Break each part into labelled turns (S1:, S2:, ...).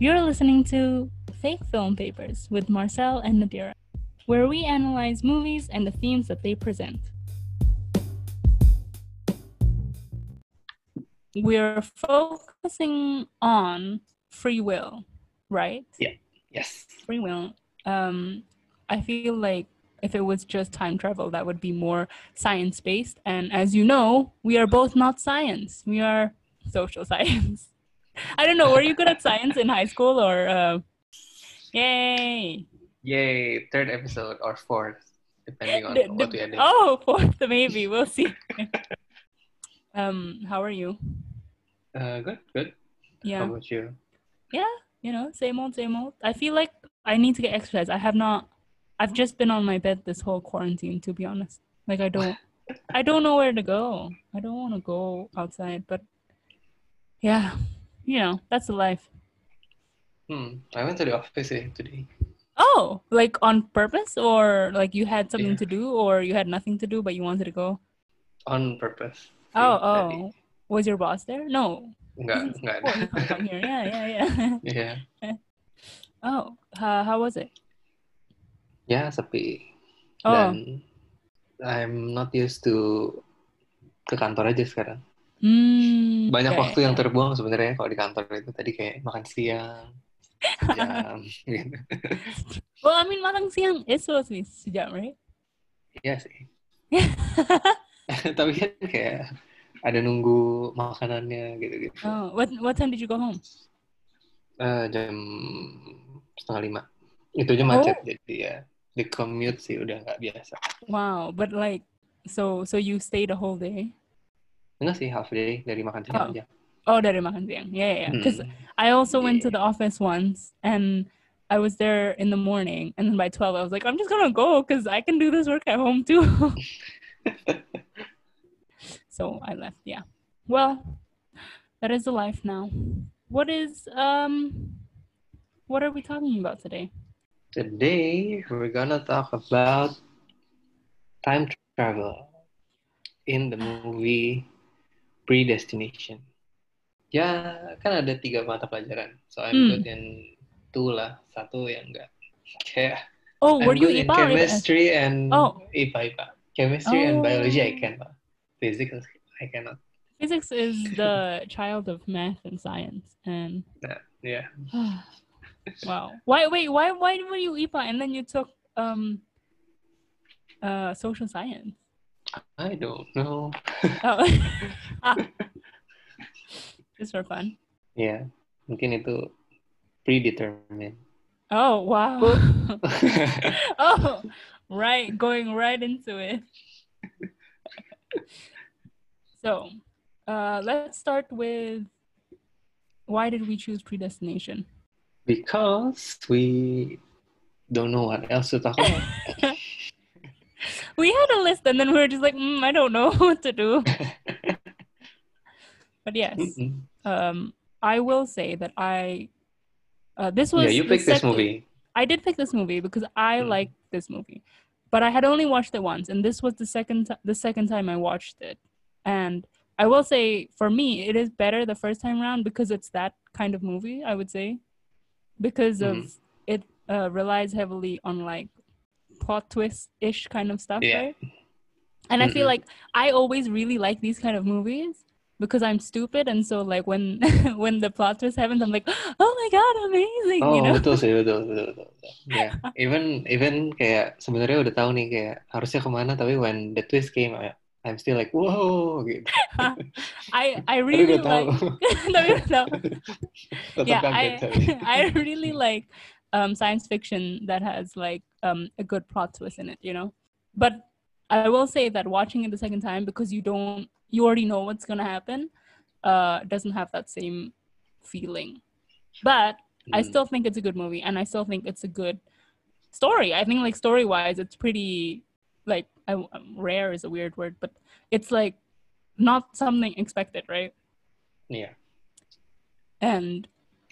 S1: You're listening to Fake Film Papers with Marcel and Nadira, where we analyze movies and the themes that they present. We're focusing on free will, right? Yeah.
S2: Yes.
S1: Free will. Um, I feel like if it was just time travel, that would be more science based. And as you know, we are both not science. We are social science. I don't know. Were you good at science in high school or? Uh... Yay!
S2: Yay! Third episode or fourth, depending on
S1: The-
S2: what
S1: the-
S2: we edit.
S1: oh, fourth maybe. We'll see. um, how are you?
S2: Uh, good, good.
S1: Yeah.
S2: How about you?
S1: Yeah, you know, same old, same old. I feel like I need to get exercise. I have not. I've just been on my bed this whole quarantine. To be honest, like I don't. I don't know where to go. I don't want to go outside, but yeah, you know, that's the life.
S2: Hmm. I went to the office eh, today.
S1: Oh, like on purpose, or like you had something
S2: Yeah.
S1: to do, or you had nothing to do but you wanted to go.
S2: On purpose.
S1: Oh, oh, was your boss there? No.
S2: Enggak, enggak
S1: oh, come here. Yeah, yeah, yeah.
S2: yeah.
S1: Oh, how, how was it?
S2: Yeah, sepi.
S1: Oh,
S2: Dan I'm not used to ke kantor aja sekarang.
S1: Hmm,
S2: Banyak
S1: yeah,
S2: waktu yang terbuang sebenarnya kalau di kantor itu tadi kayak makan siang, jam gitu.
S1: Well, I mean, makan siang is supposed to be sejam, right?
S2: Iya sih. Tapi kan kayak ada nunggu makanannya gitu-gitu.
S1: oh, what what time did you go home?
S2: Eh, jam setengah lima. Itu aja macet jadi ya di commute sih udah nggak biasa.
S1: Wow, but like, so so you stayed a whole day?
S2: Enggak sih half day dari makan siang
S1: Oh.
S2: aja.
S1: Oh, dari makan siang. Yeah, yeah, yeah. Because
S2: Hmm.
S1: I also went to the office once and I was there in the morning, and then by twelve, I was like, I'm just gonna go because I can do this work at home too. so I left. Yeah. Well, that is the life now. What is um, what are we talking about today?
S2: Today we're gonna talk about time travel in the movie Predestination. Ya kan ada tiga mata pelajaran, so I'm
S1: Hmm.
S2: good in two lah, satu yang enggak. Kayak
S1: Oh,
S2: I'm
S1: were you
S2: good in
S1: IPA or
S2: chemistry and
S1: Oh.
S2: IPA IPA. Chemistry and biology I
S1: Oh.
S2: can pak. Physics I cannot.
S1: Physics is the child of math and science, and
S2: Yeah.
S1: wow. Why? Wait. Why? Why were you IPA and then you took um, uh, social science?
S2: I don't know.
S1: Oh, just for fun.
S2: Ya, mungkin itu predetermined.
S1: Oh wow. oh, right. Going right into it. so, uh, let's start with why did we choose predestination?
S2: Because we don't know what else to talk about.
S1: We had a list and then we were just like, mm, I don't know what to do. but yes,
S2: Mm-mm.
S1: um, I will say that I. Uh, this was
S2: Yeah, you picked this movie.
S1: I did pick this movie because I
S2: Mm.
S1: like this movie, but I had only watched it once, and this was the second ti- the second time I watched it. And I will say, for me, it is better the first time around because it's that kind of movie. I would say, because of
S2: Mhm.
S1: it uh, relies heavily on like plot twist ish kind of stuff,
S2: Yeah.
S1: right? And I feel like I always really like these kind of movies because I'm stupid, and so like when when the plot twist happens, I'm like, oh my god, amazing,
S2: Oh
S1: you know?
S2: betul sih betul betul betul. betul. Yeah. Even even kayak sebenarnya udah tahu nih kayak harusnya kemana tapi when the twist came I, I'm still like whoa gitu.
S1: I I really like Tapi udah tahu. Yeah I. I really like um science fiction that has like um a good plot twist in it you know but I will say that watching it the second time because you don't you already know what's gonna happen uh doesn't have that same feeling but I
S2: Hmm.
S1: still think it's a good movie and I still think it's a good story I think like story wise it's pretty like I, um, rare is a weird word but it's like not something expected right
S2: Yeah.
S1: and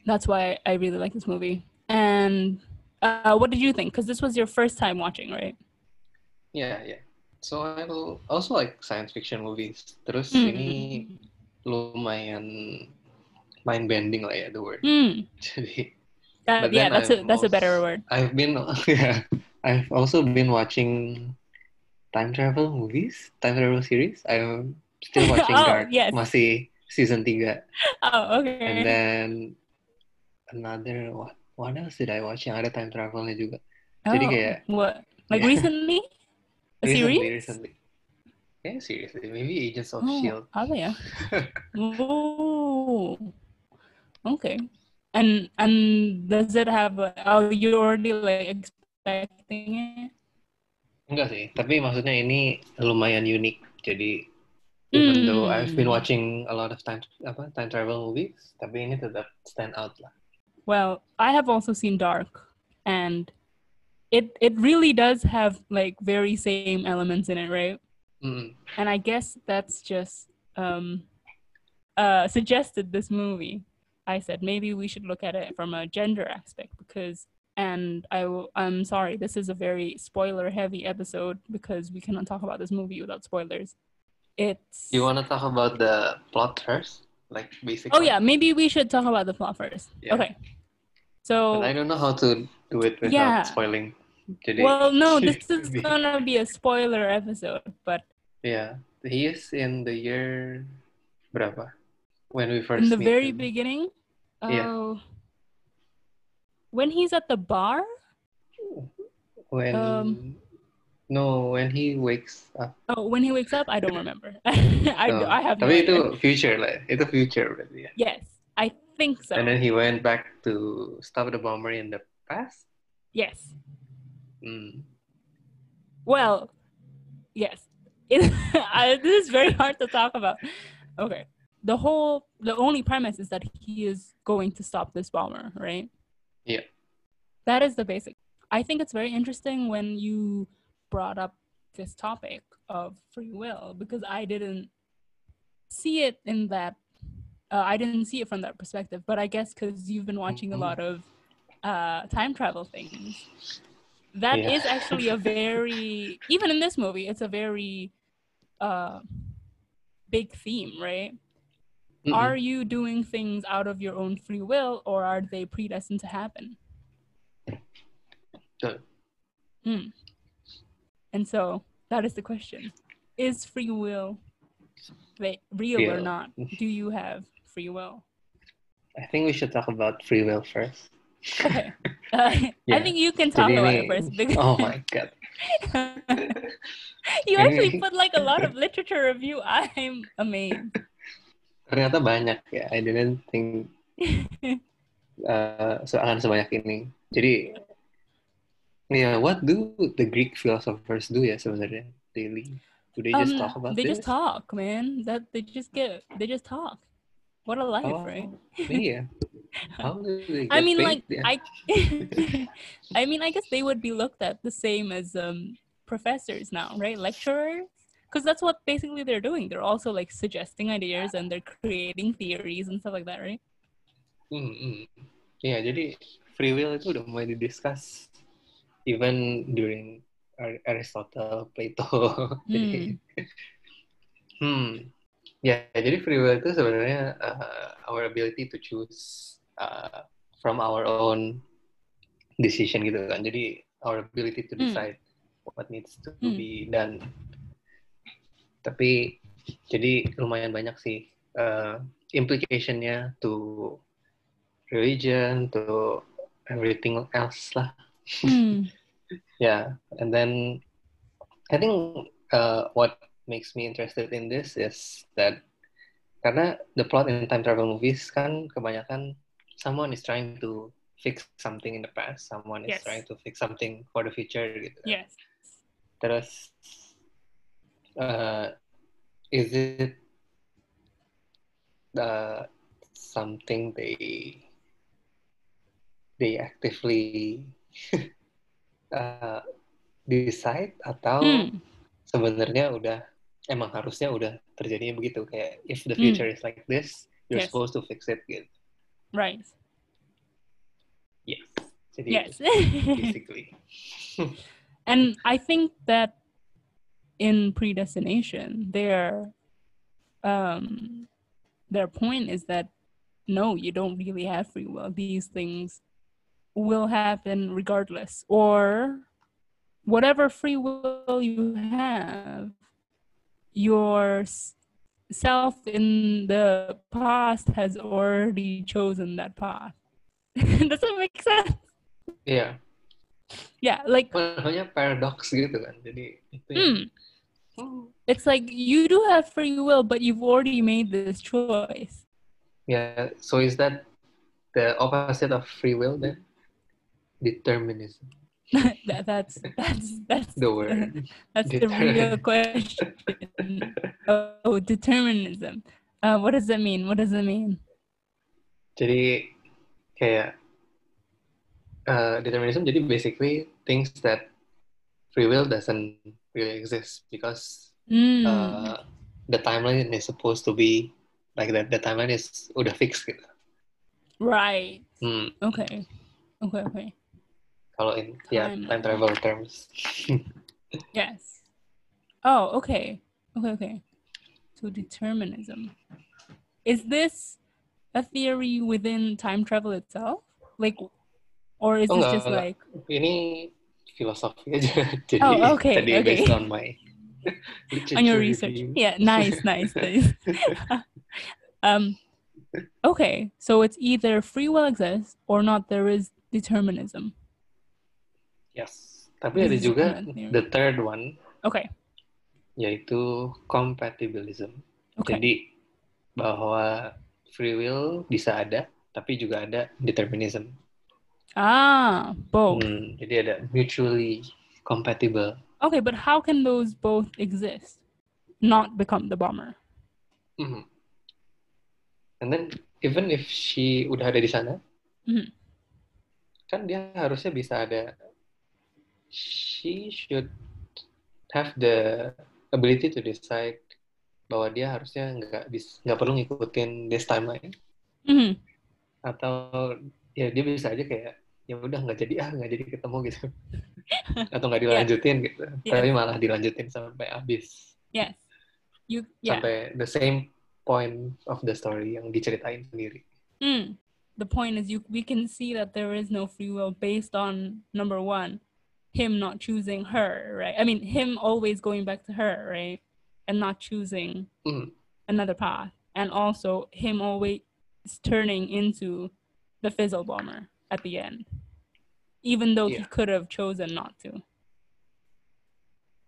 S1: that's why I really like this movie. And uh, what did you think? Because this was your first time watching, right?
S2: Yeah, yeah. So I also like science fiction movies. Terus
S1: Hmm.
S2: ini lumayan mind bending lah ya the word.
S1: Hmm.
S2: Jadi But
S1: yeah, that's a
S2: I'm
S1: that's a better word.
S2: I've been yeah, I've also been watching time travel movies, time travel series. I'm still watching
S1: Oh,
S2: Dark.
S1: yes.
S2: Masih season 3.
S1: Oh, okay.
S2: And then another what what else did I watch yang ada time travelnya juga? jadi
S1: Oh,
S2: kayak-
S1: what? Like
S2: Yeah.
S1: recently? A
S2: recently,
S1: series?
S2: recently. Yeah, seriously. Maybe Agents of
S1: Oh,
S2: Shield.
S1: apa ya? Oh, okay. And and does it have? a- Are you already like expecting it?
S2: Enggak sih, tapi maksudnya ini lumayan unik. Jadi even though I've been
S1: Hmm.
S2: watching a lot of time apa time travel movies, tapi ini tetap stand out lah.
S1: Well, I have also seen Dark, and it it really does have like very same elements in it, right?
S2: Mm.
S1: And I guess that's just um, uh, suggested this movie. I said maybe we should look at it from a gender aspect because, and I will, I'm sorry, this is a very spoiler heavy episode because we cannot talk about this movie without spoilers. It's
S2: You wanna talk about the plot first, like basically?
S1: oh yeah, maybe we should talk about the plot first.
S2: Yeah.
S1: Okay, so
S2: But I don't know how to do it without
S1: Yeah.
S2: spoiling. today.
S1: well, no, this is gonna be a spoiler episode, but
S2: yeah, he is in the year berapa? When we first
S1: in the very
S2: him.
S1: beginning,
S2: Yeah.
S1: oh, when he's at the bar.
S2: When
S1: um,
S2: no, when he wakes up.
S1: Oh, when he wakes up, I don't remember. I,
S2: No.
S1: I have no
S2: Tapi
S1: idea.
S2: itu future lah, itu future berarti ya.
S1: Yes, I think so.
S2: And then he went back to stop the bomber in the past.
S1: yes.
S2: Hmm.
S1: Well, yes. It, I, this is very hard to talk about. Okay. The whole, the only premise is that he is going to stop this bomber, right?
S2: Yeah.
S1: That is the basic. I think it's very interesting when you brought up this topic of free will because I didn't see it in that. Uh, I didn't see it from that perspective, but I guess because you've been watching a
S2: Mhm.
S1: lot of uh, time travel things, that is
S2: Yeah.
S1: actually a very even in this movie, it's a very uh, big theme, right?
S2: Mm-mm.
S1: Are you doing things out of your own free will, or are they predestined to happen?
S2: Betul.
S1: And so that is the question: Is free will real or not? Do you have free will?
S2: I think we should talk about free will first.
S1: Okay. Uh, I think you can talk about it first because
S2: Oh my god.
S1: you actually put like a lot of literature review. I'm amazed.
S2: Ternyata banyak ya. I didn't think uh, so akan sebanyak ini. Jadi yeah, what do the Greek philosophers do ya sebenarnya daily? Do they just
S1: Um,
S2: talk about
S1: they
S2: this?
S1: just talk, man. That they just get they just talk. What a life,
S2: Oh,
S1: right?
S2: yeah. How do they
S1: I mean,
S2: paid?
S1: like
S2: Yeah.
S1: I, I mean, I guess they would be looked at the same as um professors now, right? Lecturers, because that's what basically they're doing. They're also like suggesting ideas and they're creating theories and stuff like that, right?
S2: Hmm, hmm. Iya, jadi free will itu udah mulai didiscuss even during Ar- Aristotle, Plato. jadi, hmm. Ya, jadi free will itu sebenarnya uh, our ability to choose uh, from our own decision gitu kan. Jadi our ability to
S1: Hmm.
S2: decide what needs to
S1: Hmm.
S2: be done. Tapi jadi lumayan banyak sih uh, implication-nya to religion, to everything else lah.
S1: Hmm.
S2: Yeah, and then I think uh, what makes me interested in this is that karena the plot in time travel movies kan kebanyakan someone is trying to fix something in the past, someone is trying to fix something for the future gitu.
S1: Yes.
S2: Terus uh, is it uh, something they they actively uh, decide atau
S1: Hmm.
S2: sebenarnya udah emang harusnya udah terjadinya begitu kayak if the
S1: Hmm.
S2: future is like this you're
S1: Yes.
S2: supposed to fix it gitu.
S1: Right.
S2: Yes. Jadi
S1: Yes.
S2: basically.
S1: and I think that in predestination, their um, their point is that no, you don't really have free will. These things will happen regardless. Or whatever free will you have, your self in the past has already chosen that path. Does that make sense?
S2: yeah
S1: Yeah, like
S2: namanya paradox gitu kan. Jadi itu yang
S1: hmm, it's like you do have free will, but you've already made this choice.
S2: Yeah, so is that the opposite of free will then? Determinism.
S1: that, that's that's that's
S2: The word.
S1: that's the real question. Oh, determinism. Uh, what does it mean? What does it mean?
S2: Jadi kayak uh, determinism jadi basically things that free will doesn't really exist because
S1: Mm.
S2: uh, the timeline is supposed to be like that. The timeline is udah fix gitu.
S1: right.
S2: Hmm.
S1: Okay. Okay. Okay.
S2: Kalau in
S1: Timeline.
S2: time travel terms.
S1: Yes. Oh, okay. Okay, okay. So determinism. Is this a theory within time travel itself? Like or is
S2: Oh,
S1: this
S2: enggak,
S1: just
S2: enggak.
S1: like
S2: Ini filosofi aja. Jadi
S1: Oh, okay,
S2: tadi
S1: okay.
S2: based on my
S1: on your research?
S2: review.
S1: Yeah, nice, nice, nice. um okay, so it's either free will exists or not there is determinism.
S2: Yes. Tapi ada juga the third one
S1: Okay.
S2: yaitu compatibilism.
S1: Okay.
S2: Jadi bahwa free will bisa ada, tapi juga ada determinism.
S1: ah, both.
S2: Hmm, jadi ada mutually compatible.
S1: Okay, but how can those both exist? Not become the bomber.
S2: Mhm. And then even if she udah ada di sana,
S1: Mhm.
S2: kan dia harusnya bisa ada. She should have the ability to decide bahwa dia harusnya nggak nggak perlu ngikutin this timeline
S1: Mhm.
S2: atau ya dia bisa aja kayak ya udah nggak jadi ah nggak jadi ketemu gitu atau nggak
S1: Yeah.
S2: dilanjutin gitu
S1: Yeah.
S2: tapi malah dilanjutin sampai habis
S1: Yes. You yeah.
S2: sampai the same point of the story yang diceritain sendiri
S1: Mm. The point is, you we can see that there is no free will based on number one, him not choosing her, right? I mean, him always going back to her, right, and not choosing
S2: Mhm.
S1: another path, and also him always turning into the fizzle bomber at the end, even though he could have chosen not to.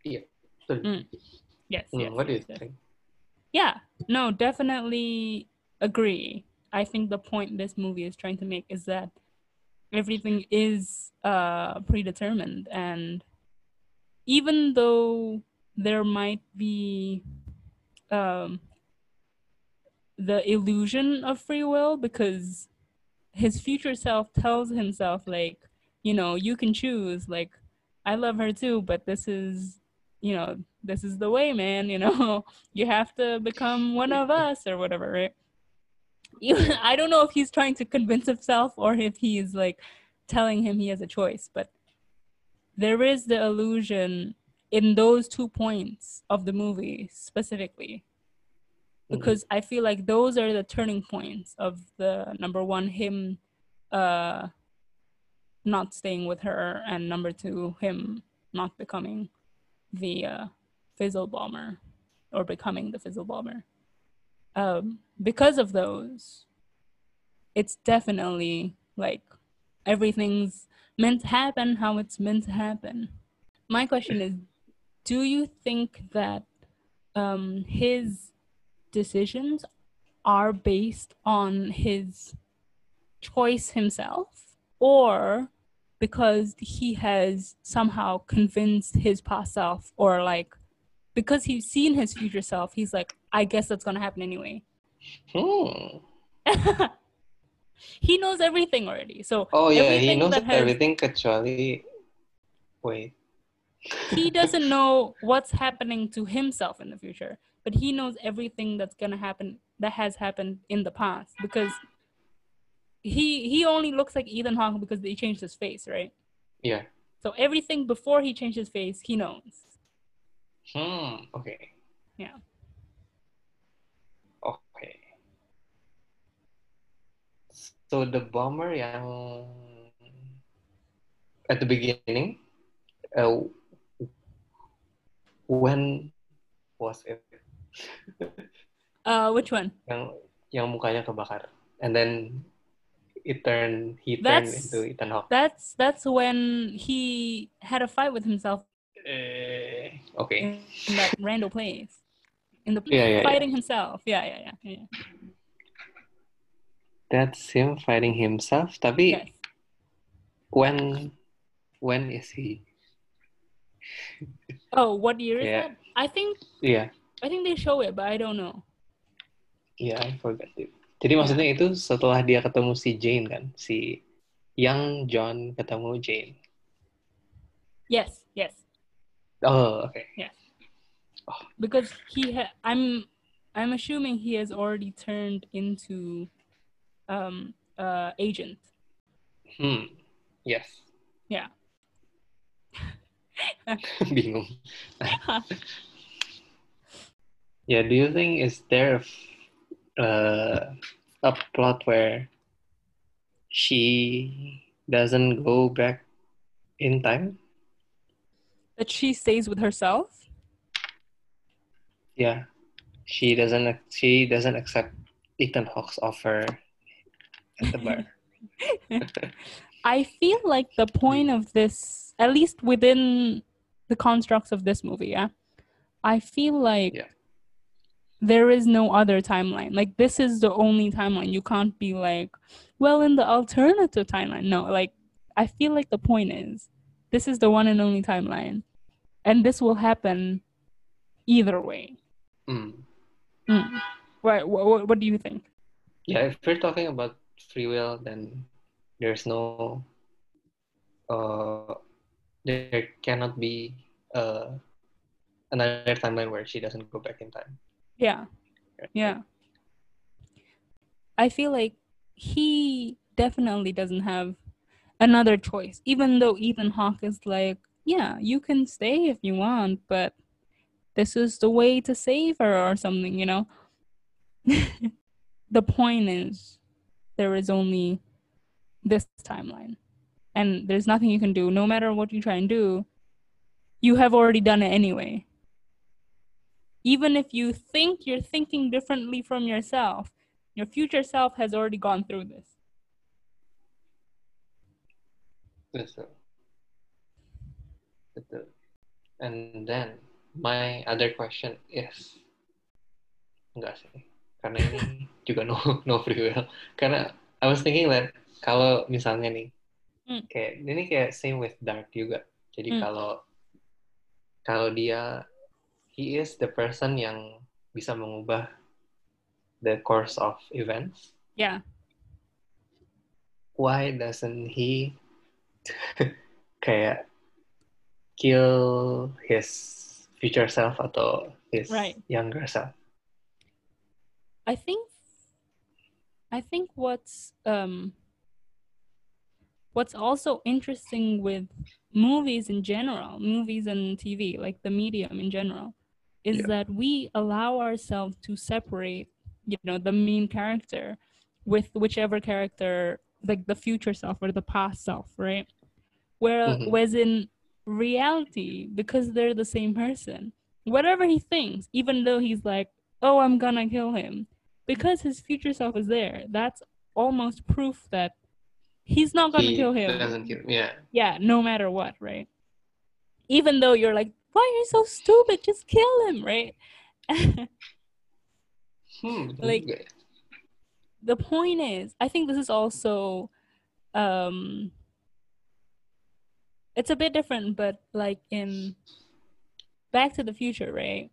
S2: betul.
S1: Mm. Yes.
S2: Hmm,
S1: yes,
S2: what do you
S1: yes.
S2: think
S1: Yeah, no, definitely agree. I think the point this movie is trying to make is that everything is uh, predetermined, and even though there might be um, the illusion of free will, because his future self tells himself, like, you know, you can choose, like, I love her too, but this is, you know, this is the way, man, you know you have to become one of us or whatever, right? Even, I don't know if he's trying to convince himself or if he's like telling him he has a choice, but there is the illusion in those two points of the movie specifically
S2: Mhm.
S1: because I feel like those are the turning points of the number one him uh not staying with her and number two him not becoming the uh, fizzle bomber or becoming the fizzle bomber um because of those it's definitely like everything's meant to happen how it's meant to happen. My question is do you think that um his decisions are based on his choice himself? Or because he has somehow convinced his past self? Or like because he's seen his future self he's like i guess that's gonna happen anyway
S2: hmm.
S1: he knows everything already so
S2: oh yeah he knows
S1: has-
S2: everything Actually, wait
S1: he doesn't know what's happening to himself in the future but he knows everything that's gonna happen that has happened in the past because he he only looks like Ethan Hawke because they changed his face, right?
S2: yeah
S1: So everything before he changed his face, he knows.
S2: hmm okay
S1: Yeah.
S2: So the bomber yang at the beginning, uh, when was it?
S1: Uh, which one?
S2: Yang yang mukanya kebakar, and then it turned he turned
S1: That's-
S2: into Ethan Hawke.
S1: That's that's when he had a fight with himself
S2: Eh, okay.
S1: in that random place. In the
S2: Yeah, yeah, yeah.
S1: fighting himself. Yeah, yeah, yeah. yeah.
S2: That's him fighting himself. Tapi
S1: Yes.
S2: when when is he?
S1: Oh, what year is
S2: Yeah.
S1: that? I think
S2: Iya,
S1: I think they show it, but I don't know.
S2: iya, I forgot it. Jadi maksudnya itu setelah dia ketemu si Jane kan, si Young John ketemu Jane.
S1: Yes, yes.
S2: Oh, oke.
S1: Because he ha- I'm I'm assuming he has already turned into um uh agent.
S2: Hmm, yes.
S1: Yeah.
S2: Bingung. Yeah, do you think is there uh, a plot where she doesn't go back in time?
S1: that she stays with herself.
S2: Yeah, she doesn't. She doesn't accept Ethan Hawke's offer at the bar.
S1: I feel like the point of this, at least within the constructs of this movie, yeah, I feel like
S2: Yeah.
S1: there is no other timeline. Like this is the only timeline. You can't be like, well, in the alternative timeline. No, like I feel like the point is this is the one and only timeline, and this will happen either way.
S2: Hmm.
S1: Mm. Right? What, what, what do you think?
S2: Yeah, if we're talking about free will, then there's no, uh, there cannot be uh, another timeline where she doesn't go back in time.
S1: Yeah. Yeah. I feel like he definitely doesn't have another choice, even though Ethan Hawke is like, yeah, you can stay if you want, but this is the way to save her or something, you know? the point is, there is only this timeline, and there's nothing you can do. No matter what you try and do, you have already done it anyway even if you think you're thinking differently from yourself, your future self has already gone through this.
S2: Betul. And then my other question is enggak sih. Karena ini juga no no free will. Karena I was thinking that kalau misalnya nih
S1: Hmm.
S2: kayak ini kayak same with Dark juga. Jadi
S1: Hmm.
S2: kalau kalau dia he is the person yang bisa mengubah the course of events
S1: Yeah.
S2: why doesn't he kayak kill his future self atau his
S1: Right.
S2: younger self?
S1: I think I think what's um what's also interesting with movies in general, movies and TV, like the medium in general, is
S2: Yeah.
S1: that we allow ourselves to separate, you know, the main character with whichever character, like the future self or the past self, right? Where,
S2: Mhm.
S1: Whereas in reality, because they're the same person, whatever he thinks, even though he's like, oh, I'm gonna kill him, because his future self is there, that's almost proof that he's not gonna
S2: He
S1: kill him
S2: doesn't kill. Yeah.
S1: yeah no matter what right even though you're like why are you so stupid just kill him right
S2: Hmm.
S1: Like- the point is i think this is also um it's a bit different but like in back to the future right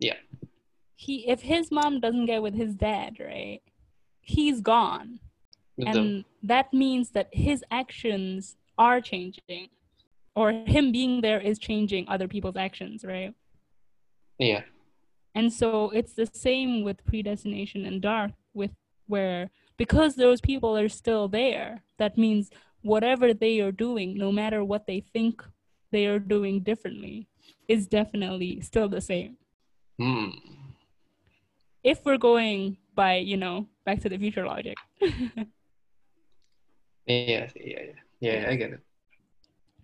S2: Yeah.
S1: He if his mom doesn't get with his dad right he's gone and that means that his actions are changing or him being there is changing other people's actions right
S2: Yeah.
S1: and so it's the same with predestination and dark with where because those people are still there that means whatever they are doing no matter what they think they are doing differently is definitely still the same
S2: Hmm.
S1: If we're going by you know back to the future logic
S2: Yeah, yeah, yeah, yeah. I get it.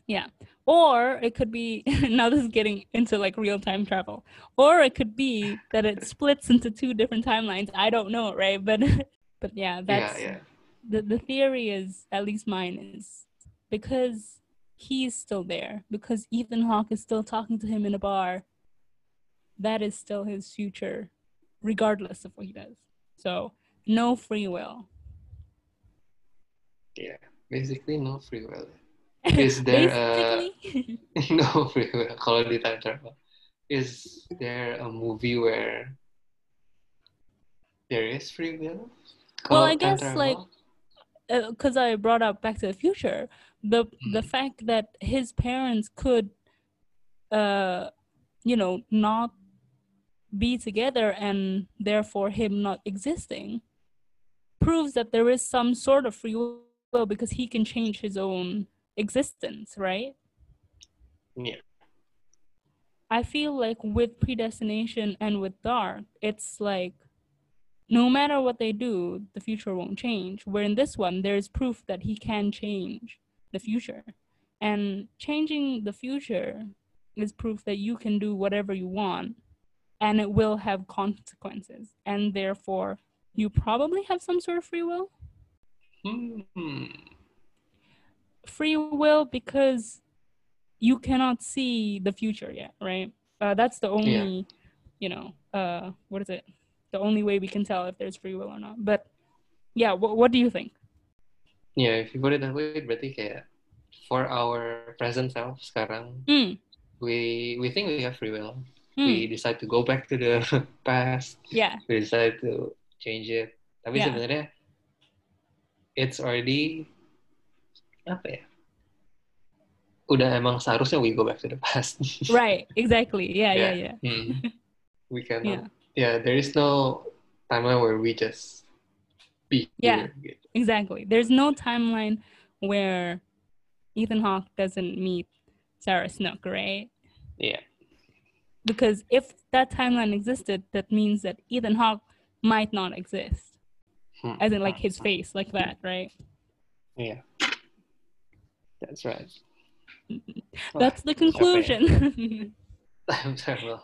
S1: Yeah. Or it could be now this is getting into like real time travel. Or it could be that it splits into two different timelines. I don't know, right? But but yeah, that's
S2: yeah, yeah.
S1: the the theory is at least mine is because he's still there, because Ethan Hawke is still talking to him in a bar, that is still his future, regardless of what he does. So no free will.
S2: Yeah, basically no free will. Is there a no free will? Kalau di time travel, is there a movie where there is free will?
S1: Well, I guess,
S2: travel?
S1: like, because I brought up Back to the Future, the the
S2: Mhm.
S1: fact that his parents could, uh, you know, not be together and therefore him not existing, proves that there is some sort of free will because he can change his own existence, right?
S2: yeah,
S1: I feel like with predestination and with dark, it's like no matter what they do, the future won't change. Where in this one, there's proof that he can change the future. And changing the future is proof that you can do whatever you want and it will have consequences. And therefore, you probably have some sort of free will.
S2: hmm.
S1: Free will because you cannot see the future yet, right? Uh, that's the only, you know, uh, what is it? The only way we can tell if there's free will or not. But yeah, wh- what do you think?
S2: yeah. If you put it that way, berarti kayak for our present self sekarang,
S1: Mm,
S2: we we think we have free will.
S1: Mm,
S2: We decide to go back to the past.
S1: yeah,
S2: We decide to change it. Tapi
S1: Yeah.
S2: sebenarnya it's already apa ya? Udah emang seharusnya we go back to the past.
S1: right, exactly. Yeah, yeah, yeah.
S2: Hmm. We
S1: Yeah.
S2: cannot. Yeah. there is no timeline where we just be
S1: Yeah.
S2: here.
S1: Exactly. There's no timeline where Ethan Hawke doesn't meet Sarah Snook, right?
S2: Yeah.
S1: Because if that timeline existed, that means that Ethan Hawke might not exist,
S2: Hmm.
S1: as in like his face, like that, right?
S2: Yeah. That's right.
S1: That's the conclusion.
S2: Travel.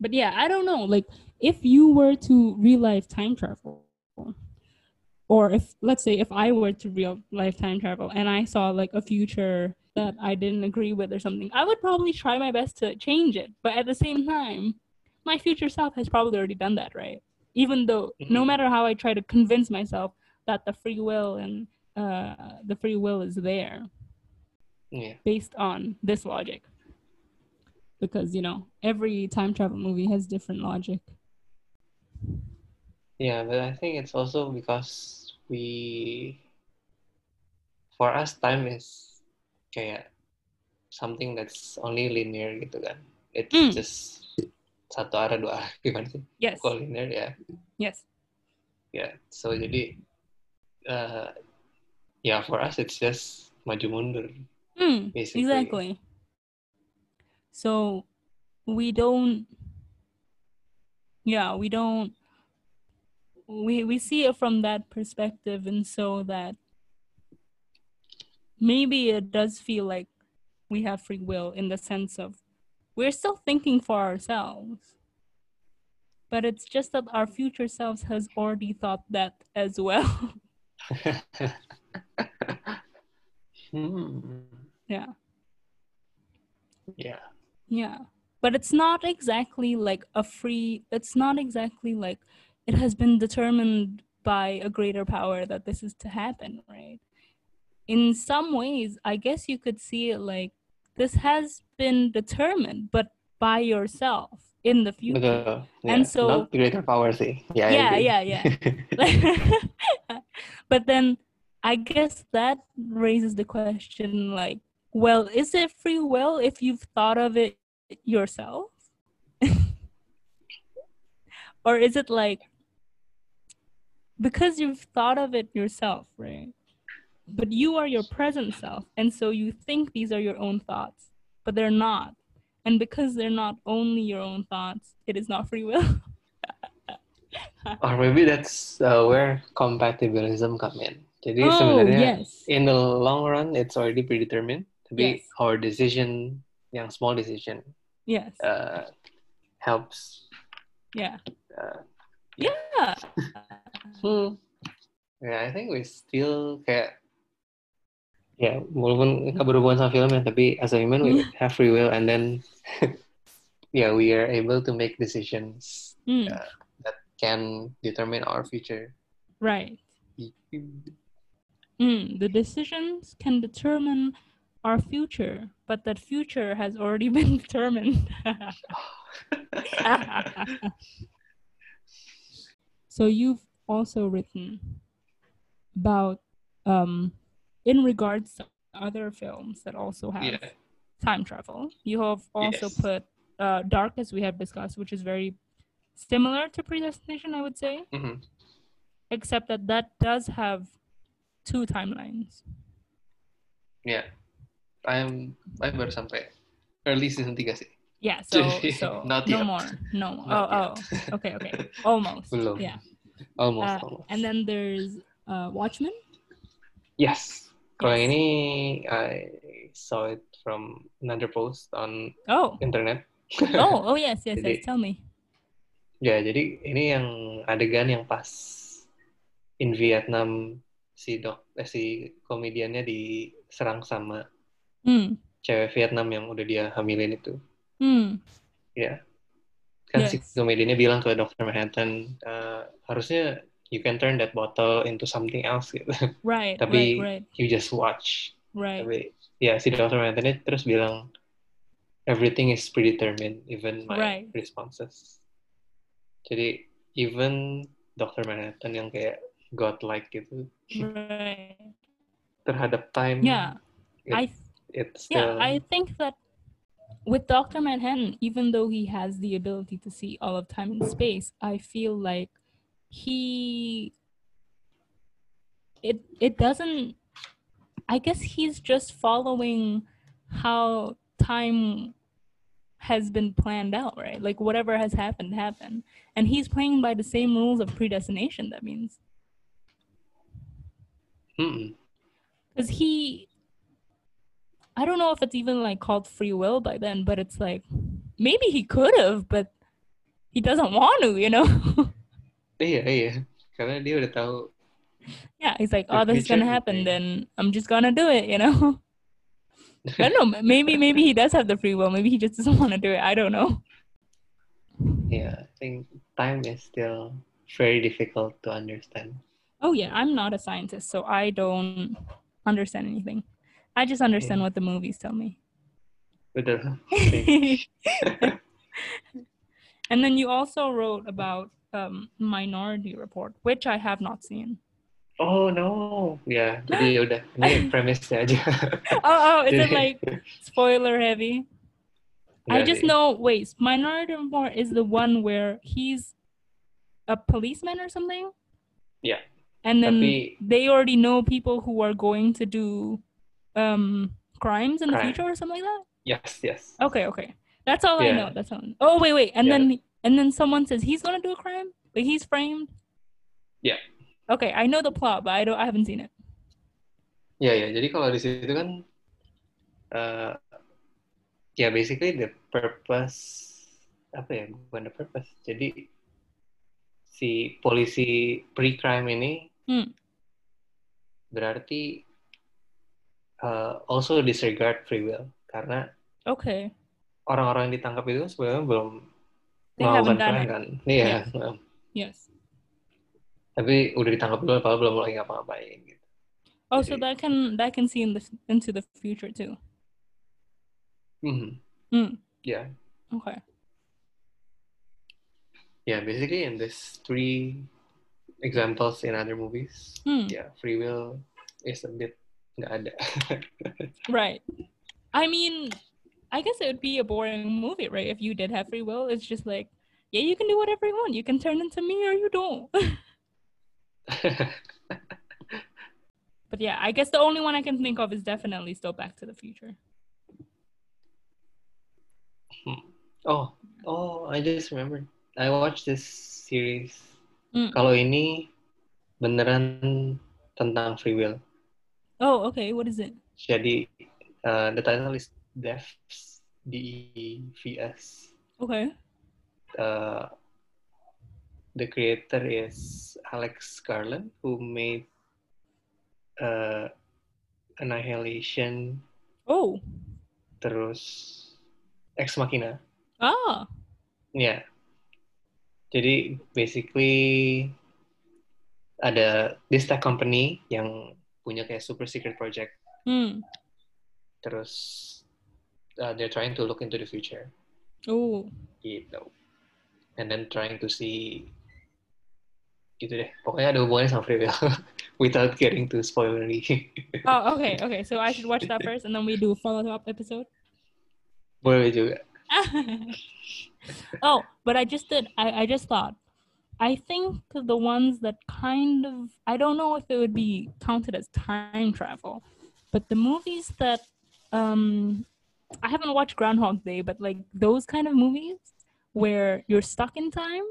S1: but yeah, I don't know. Like, if you were to real life time travel, or if let's say if I were to real life time travel and I saw like a future that I didn't agree with or something, I would probably try my best to change it. But at the same time, my future self has probably already done that, right? Even though no
S2: Mhm.
S1: matter how I try to convince myself that the free will and uh, the free will is there
S2: Yeah.
S1: based on this logic. Because, you know, every time travel movie has different logic.
S2: Yeah, but I think it's also because we, for us, time is kayak something that's only linear gitu kan. It's
S1: Mm.
S2: just satu arah dua arah gimana sih?
S1: Yes.
S2: Kalau linear ya,
S1: Yes.
S2: ya. So jadi, uh, yeah, for us it's just maju mundur
S1: Mm,
S2: basically.
S1: exactly. So we don't yeah, we don't we we see it from that perspective and so that maybe it does feel like we have free will in the sense of we're still thinking for ourselves. But it's just that our future selves has already thought that as well.
S2: hmm.
S1: yeah.
S2: Yeah.
S1: Yeah. But it's not exactly like a free, it's not exactly like it has been determined by a greater power that this is to happen, right? In some ways, I guess you could see it like this has been determined, but by yourself in the future.
S2: Betul.
S1: And so-
S2: not greater power sih. Yeah.
S1: Yeah, yeah, yeah. but then I guess that raises the question like, well, is it free will if you've thought of it yourself? or is it like because you've thought of it yourself, right? But you are your present self, and so you think these are your own thoughts, but they're not. And because they're not only your own thoughts, it is not free will.
S2: or maybe that's uh, where compatibilism come in. Jadi
S1: oh,
S2: sebenarnya
S1: yes.
S2: in the long run it's already predetermined. Tapi
S1: Yes.
S2: our decision, yang small decision,
S1: Yes.
S2: uh, helps.
S1: yeah.
S2: Uh,
S1: Yeah.
S2: hmm. Yeah, I think we still kayak ya walaupun nggak berhubungan sama film ya, tapi as a human we have free will and then yeah we are able to make decisions
S1: Mm,
S2: Yeah. that can determine our future.
S1: Right. Mm, the decisions can determine our future, but that future has already been determined. so you've also written about um in regards to other films that also have
S2: Yeah.
S1: time travel. You have also
S2: Yes.
S1: put uh, Dark, as we have discussed, which is very similar to Predestination, I would say,
S2: Mhm.
S1: except that that does have two timelines.
S2: Yeah. I'm I'm baru sampai early season 3 sih.
S1: Yeah, so so
S2: not
S1: no
S2: yet.
S1: more, no more.
S2: Not
S1: oh, oh, okay, okay, almost.
S2: Belum.
S1: Yeah,
S2: Almost,
S1: Uh,
S2: almost.
S1: and then there's uh, Watchmen.
S2: yes. Kalau ini I saw it from another post on
S1: Oh,
S2: internet.
S1: oh, oh, yes, yes,
S2: Jadi-
S1: yes. Tell me.
S2: Ya, jadi ini yang adegan yang pas in Vietnam si dok eh, si komediannya diserang sama
S1: Hmm.
S2: cewek Vietnam yang udah dia hamilin itu.
S1: Hmm.
S2: Ya. Kan si
S1: Yes.
S2: komediannya bilang ke Dr. Manhattan, "Eh, harusnya you can turn that bottle into something else gitu.
S1: Right.
S2: Tapi-
S1: right. Right.
S2: you just watch.
S1: Right.
S2: Tapi ya si Dr. Manhattan terus bilang everything is predetermined, even my
S1: Right.
S2: responses. Jadi even Dr. Manhattan yang kayak godlike gitu
S1: Right.
S2: terhadap time,
S1: Yeah.
S2: It-
S1: I
S2: it's
S1: yeah,
S2: still
S1: I think that with Dr. Manhattan, even though he has the ability to see all of time and space, I feel like he it it doesn't I guess he's just following how time has been planned out, right? Like whatever has happened happened. And he's playing by the same rules of predestination, that means.
S2: Hmm.
S1: Because he i don't know if it's even like called free will by then but it's like maybe he could have but he doesn't want to you know
S2: Iya iya, karena dia udah tahu.
S1: yeah he's like oh this is gonna happen then i'm just gonna do it you know i don't know maybe maybe he does have the free will maybe he just doesn't want to do it i don't know
S2: Yeah, I think time is still very difficult to understand.
S1: oh yeah i'm not a scientist so i don't understand anything i just understand
S2: Yeah.
S1: what the movies tell me. and then you also wrote about um, Minority Report, which I have not seen.
S2: oh no, yeah. jadi ya udah ini aja.
S1: Oh, oh, is it like spoiler heavy? I just know. Wait, Minority Report is the one where he's a policeman or something.
S2: Yeah.
S1: And then
S2: Tapi-
S1: they already know people who are going to do um crimes in the future or something like that.
S2: Yes, yes.
S1: Okay, okay. That's all I
S2: Yeah.
S1: know. That's all. Oh wait, wait, and
S2: Yeah.
S1: then and then someone says he's gonna do a crime. Like he's framed.
S2: Yeah.
S1: Okay, I know the plot, but I don't. I haven't seen it.
S2: Ya ya, jadi kalau di situ kan eh ya basically the purpose apa ya bukan the purpose. Jadi si polisi pre-crime ini
S1: Hmm.
S2: berarti eh, also disregard free will karena
S1: Okay.
S2: Orang-orang yang ditangkap itu sebenarnya belum
S1: They
S2: melakukan crime
S1: it.
S2: kan. Iya.
S1: Yeah.
S2: nah,
S1: Yes.
S2: Tapi udah ditangkap dulu, padahal belum lagi ngapa-ngapain gitu.
S1: Oh, so
S2: Jadi-
S1: that can that can see in the into the future too.
S2: Mhm.
S1: Hmm.
S2: Ya,
S1: Okay.
S2: ya basically in these three examples in other movies,
S1: Hmm.
S2: ya free will is a bit nggak ada.
S1: Right. I mean, I guess it would be a boring movie, right? If you did have free will, it's just like, yeah, you can do whatever you want. You can turn into me or you don't. but yeah, I guess the only one I can think of is definitely still Back to the Future.
S2: oh, oh, I just remembered. I watched this series
S1: Mm.
S2: Kalau ini beneran tentang free will.
S1: Oh, okay. What is it?
S2: Jadi uh, the title is Devs D E V S.
S1: Okay.
S2: Uh, the creator is Alex Garland, who made uh, Annihilation,
S1: Oh.
S2: terus Ex Machina.
S1: Ah.
S2: Ya. Jadi basically ada this tech company yang punya kayak super secret project.
S1: Hmm.
S2: Terus uh, they're trying to look into the future
S1: Oh.
S2: gitu. And then trying to see gitu deh. Pokoknya ada hubungannya sama free will without getting too spoilery.
S1: Oh, okay, okay. So I should watch that first, and then we do a follow-up episode.
S2: Boleh juga.
S1: oh, but I just did. I, I just thought. I think the ones that kind of I don't know if it would be counted as time travel, but the movies that um I haven't watched Groundhog Day, but like those kind of movies where you're stuck in time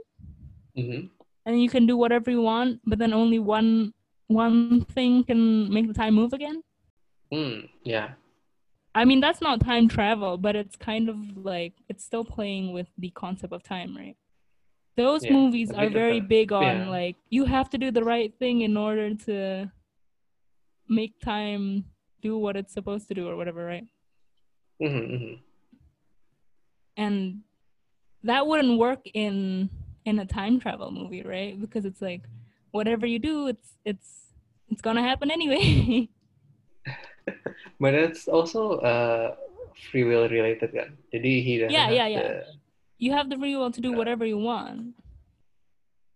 S2: Mhm.
S1: and you can do whatever you want, but then only one one thing can make the time move again.
S2: Hmm, ya.
S1: I mean, that's not time travel, but it's kind of like it's still playing with the concept of time, right? Those
S2: Yeah,
S1: movies are very
S2: a-
S1: big on
S2: yeah.
S1: like you have to do the right thing in order to make time do what it's supposed to do or whatever, right?
S2: Mhm, mhm.
S1: And that wouldn't work in in a time travel movie, right? Because it's like whatever you do, it's it's it's gonna happen anyway.
S2: But it's also uh, free will related kan. Jadi he
S1: Yeah, yeah, yeah.
S2: the-
S1: you have the free will to do whatever you want.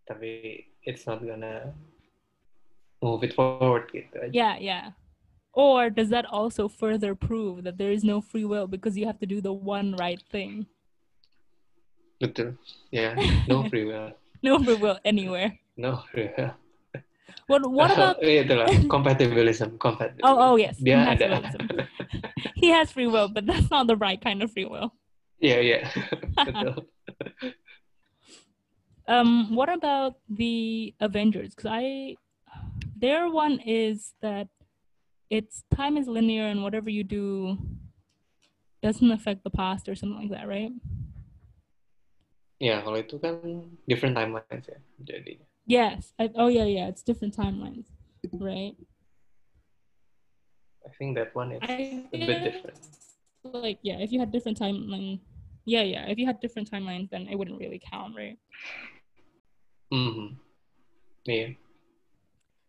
S2: tapi it's not gonna move it forward gitu.
S1: Yeah, yeah. Or does that also further prove that there is no free will because you have to do the one right thing?
S2: Betul. Ya, no free will.
S1: No free will anywhere.
S2: No free will.
S1: What what about
S2: itulah compatibilism, compatibilism.
S1: Oh, oh yes.
S2: Dia ada.
S1: He has free will, but that's not the right kind of free will.
S2: Yeah. Betul.
S1: Um, what about the Avengers? Because I, their one is that it's time is linear and whatever you do doesn't affect the past or something like that, right?
S2: Yeah, kalau itu kan different timelines ya. Jadi,
S1: Yes. I, oh yeah, yeah. It's different timelines, right?
S2: I think that one is
S1: I
S2: a bit different.
S1: Like yeah, if you had different timeline, yeah, yeah. If you had different timelines, then it wouldn't really count, right?
S2: Mhm. Iya.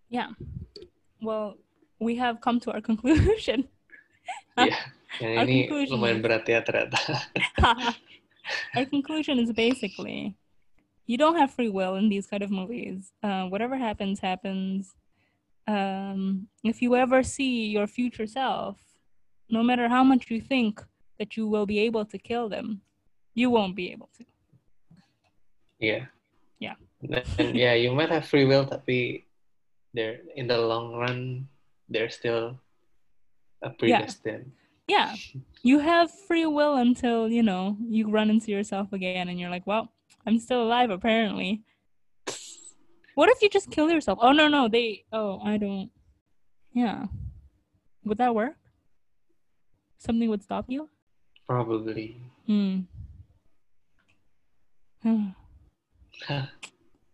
S1: Yeah. Well, we have come to our conclusion.
S2: Yang
S1: Our
S2: ini
S1: conclusion
S2: lumayan
S1: is-
S2: berat ya ternyata.
S1: our conclusion is basically you don't have free will in these kind of movies. Uh, whatever happens, happens. Um, if you ever see your future self, no matter how much you think that you will be able to kill them, you won't be able to.
S2: Yeah.
S1: Yeah.
S2: Dan ya, you might have free will tapi they're in the long run they're still a predestined.
S1: Yeah, you have free will until you know you run into yourself again, and you're like, "Well, I'm still alive apparently." What if you just kill yourself? Oh no, no, they. Oh, I don't. Yeah, would that work? Something would stop you.
S2: Probably.
S1: Hmm. Hmm.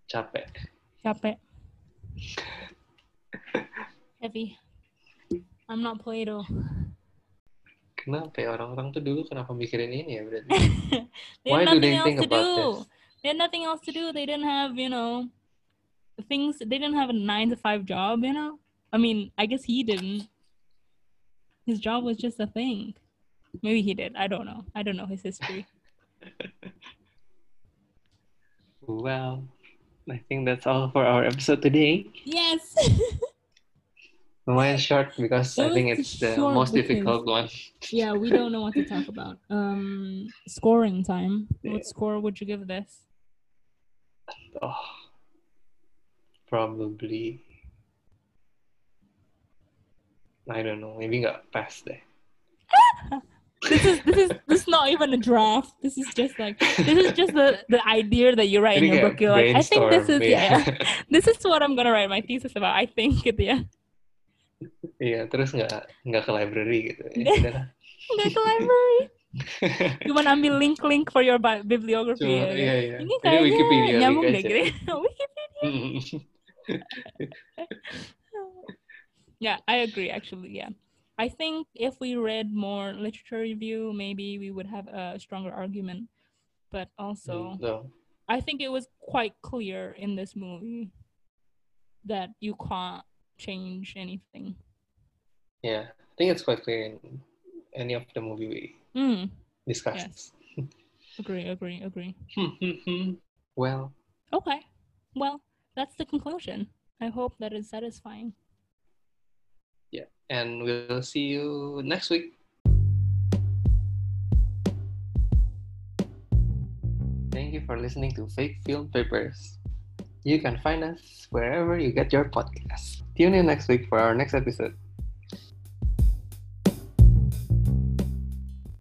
S2: Capek.
S1: Capek. Heavy. I'm not Plato.
S2: Kenapa ya orang-orang tuh dulu kenapa mikirin ini ya berarti?
S1: they
S2: Why do
S1: nothing
S2: they
S1: else
S2: think
S1: to
S2: about
S1: do.
S2: this?
S1: They had nothing else to do. They didn't have, you know, things. They didn't have a nine to five job. You know, I mean, I guess he didn't. His job was just a thing. Maybe he did. I don't know. I don't know his history.
S2: Well, I think that's all for our episode today.
S1: yes.
S2: Lumayan short because I think it's the most difficult one.
S1: yeah, we don't know what to talk about. Um, scoring time.
S2: Yeah.
S1: What score would you give this?
S2: Oh, probably. I don't know. Maybe nggak pass there.
S1: this is this is this is not even a draft. This is just like this is just the the idea that you write in your book. You're like, I think this is yeah, yeah. this is what I'm gonna write my thesis about. I think gitu ya.
S2: Iya, terus nggak nggak ke library gitu. Ya,
S1: Nggak.
S2: udah lah.
S1: Nggak ke library. Cuma ambil link-link for your bi- bibliography.
S2: Cuma,
S1: ya.
S2: iya, iya.
S1: Ini kayaknya
S2: Wikipedia
S1: nyambung deh. Wikipedia. Yeah, I agree actually, yeah. I think if we read more literature review, maybe we would have a stronger argument. But also, mm,
S2: So,
S1: I think it was quite clear in this movie that you can't change anything.
S2: Yeah, I think it's quite clear in any of the movie we
S1: Mm,
S2: discussed.
S1: agree, agree, agree.
S2: well,
S1: Okay. Well, that's the conclusion. I hope that is satisfying.
S2: Yeah, and we'll see you next week. Thank you for listening to Fake Film Papers. You can find us wherever you get your podcasts. Tune in next week for our next episode.